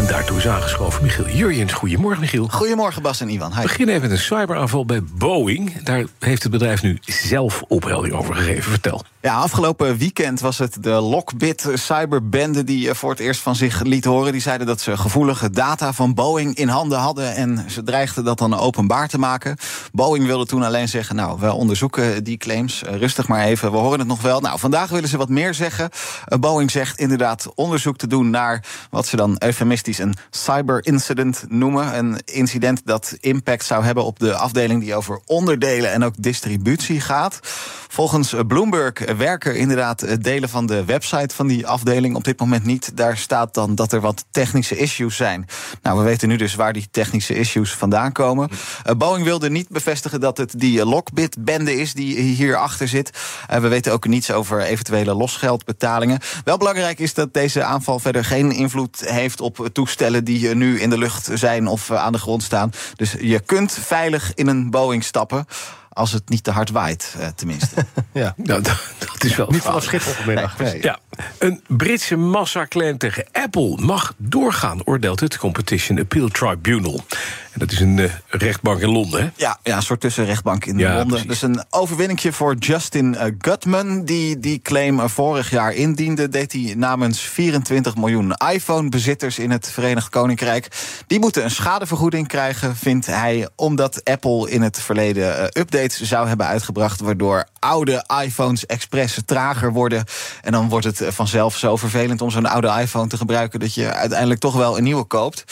En daartoe is aangeschoven Michiel Jurjens. Goedemorgen, Michiel. Goedemorgen, Bas en Iwan. We beginnen even met een cyberaanval bij Boeing. Daar heeft het bedrijf nu zelf ophelding over gegeven. Vertel. Ja, afgelopen weekend was het de Lockbit cyberbende die eh, voor het eerst van zich liet horen. Die zeiden dat ze gevoelige data van Boeing in handen hadden en ze dreigden dat dan openbaar te maken. Boeing wilde toen alleen zeggen, nou, we onderzoeken die claims. Eh, rustig maar even, we horen het nog wel. Nou, vandaag willen ze wat meer zeggen. Eh, Boeing zegt inderdaad onderzoek te doen naar wat ze dan eufemistisch een cyberincident noemen. Een incident dat impact zou hebben op de afdeling die over onderdelen en ook distributie gaat. Volgens Bloomberg werken inderdaad delen van de website van die afdeling op dit moment niet. Daar staat dan dat er wat technische issues zijn. Nou, we weten nu dus waar die technische issues vandaan komen. Uh, Boeing wilde niet bevestigen dat het die Lockbit-bende is die hierachter zit. We weten ook niets over eventuele losgeldbetalingen. Wel belangrijk is dat deze aanval verder geen invloed heeft op toestellen die nu in de lucht zijn of aan de grond staan. Dus je kunt veilig in een Boeing stappen. Als het niet te hard waait, eh, tenminste. ja, nou, dat, dat, is wel. Niet vanaf Schiphol vanmiddag. Nee, nee. Ja, een Britse massaclaim tegen Apple mag doorgaan, oordeelt het Competition Appeal Tribunal. Dat is een uh, rechtbank in Londen, hè? Ja, ja, een soort tussenrechtbank in ja, Londen. Precies. Dus een overwinningje voor Justin uh, Gutman, die die claim vorig jaar indiende. Deed hij namens 24 miljoen iPhone-bezitters in het Verenigd Koninkrijk. Die moeten een schadevergoeding krijgen, vindt hij, omdat Apple in het verleden updates zou hebben uitgebracht, waardoor oude iPhones expres trager worden. En dan wordt het vanzelf zo vervelend om zo'n oude iPhone te gebruiken dat je uiteindelijk toch wel een nieuwe koopt.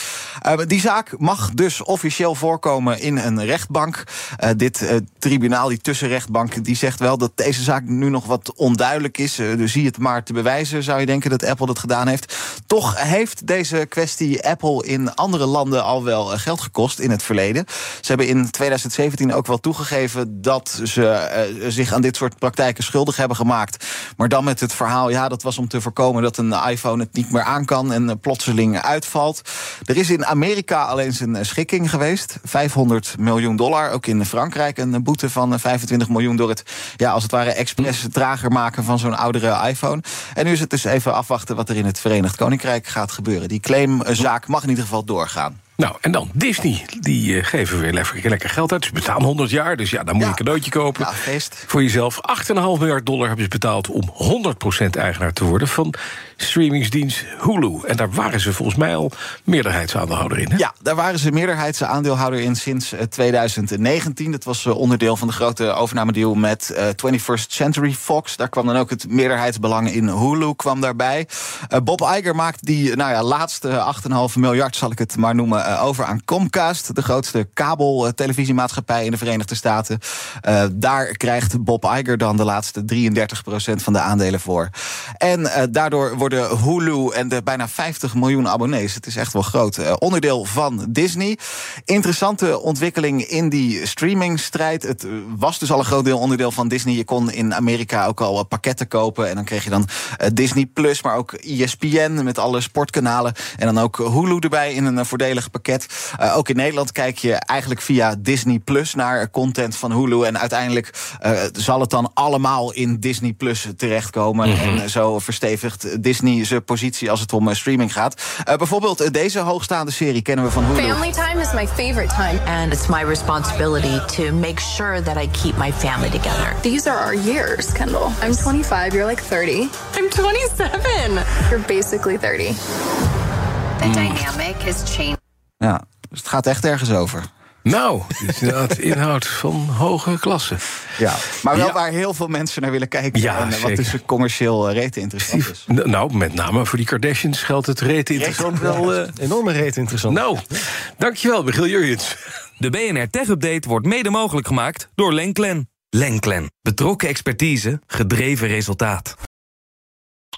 die zaak mag dus officieel voorkomen in een rechtbank. Uh, dit uh, tribunaal, die tussenrechtbank, die zegt wel dat deze zaak nu nog wat onduidelijk is. Dus zie het maar te bewijzen, zou je denken dat Apple dat gedaan heeft. Toch heeft deze kwestie Apple in andere landen al wel geld gekost in het verleden. Ze hebben in 2017 ook wel toegegeven dat ze zich aan dit soort praktijken schuldig hebben gemaakt. Maar dan met het verhaal, ja, dat was om te voorkomen dat een iPhone het niet meer aan kan en plotseling uitvalt. Er is in Amerika alleen een schikking geweest. 500 miljoen dollar. Ook in Frankrijk een boete van 25 miljoen door het, ja, als het ware, expres trager maken van zo'n oudere iPhone. En nu is het dus even afwachten wat er in het Verenigd Koninkrijk gaat gebeuren. Die claimzaak mag in ieder geval doorgaan. Nou, en dan Disney. Die uh, geven weer lekker, lekker geld uit. Ze bestaan 100 jaar, dus ja, dan moet je Ja. een cadeautje kopen. Ja, feest. Voor jezelf. 8,5 miljard dollar hebben ze betaald om 100% eigenaar te worden van streamingsdienst Hulu. En daar waren ze volgens mij al meerderheidsaandeelhouder in. Hè? Ja, daar waren ze meerderheidsaandeelhouder in sinds eh, 2019. Dat was eh, onderdeel van de grote overnamedeal met eh, 21st Century Fox. Daar kwam dan ook het meerderheidsbelang in Hulu kwam daarbij. Eh, Bob Iger maakt die nou ja, laatste 8,5 miljard, zal ik het maar noemen, eh, over aan Comcast. De grootste kabeltelevisiemaatschappij in de Verenigde Staten. Eh, daar krijgt Bob Iger dan de laatste 33% van de aandelen voor. En eh, daardoor worden Hulu en de bijna 50 miljoen abonnees, het is echt wel groot, onderdeel van Disney. Interessante ontwikkeling in die streamingstrijd. Het was dus al een groot deel onderdeel van Disney. Je kon in Amerika ook al pakketten kopen. En dan kreeg je dan Disney Plus, maar ook ESPN met alle sportkanalen. En dan ook Hulu erbij in een voordelig pakket. Eh, ook in Nederland kijk je eigenlijk via Disney Plus naar content van Hulu. En uiteindelijk eh, zal het dan allemaal in Disney Plus terechtkomen. En eh, zo verstevigt Disney zijn positie als het om eh, streaming gaat. Eh, bijvoorbeeld deze hoogstaande serie kennen we van Hulu. Family time is my favorite time. And it's my responsibility to make sure that I keep my family together. These are our years, Kendall. I'm 25, you're like 30. I'm 27. You're basically 30. The dynamic has changed. Ja, dus het gaat echt ergens over. Nou, is inderdaad inhoud van hoge klasse. Ja, maar wel Ja. waar heel veel mensen naar willen kijken. Ja, en eh, wat dus commercieel eh, rete interessant is. Nou, met name voor die Kardashians geldt het rete interessant wel. eh, Enorme reet interessant. nou, dankjewel, Michiel Jurjens. De BNR Tech Update wordt mede mogelijk gemaakt door Lenklen. Lenklen. Betrokken expertise, gedreven resultaat.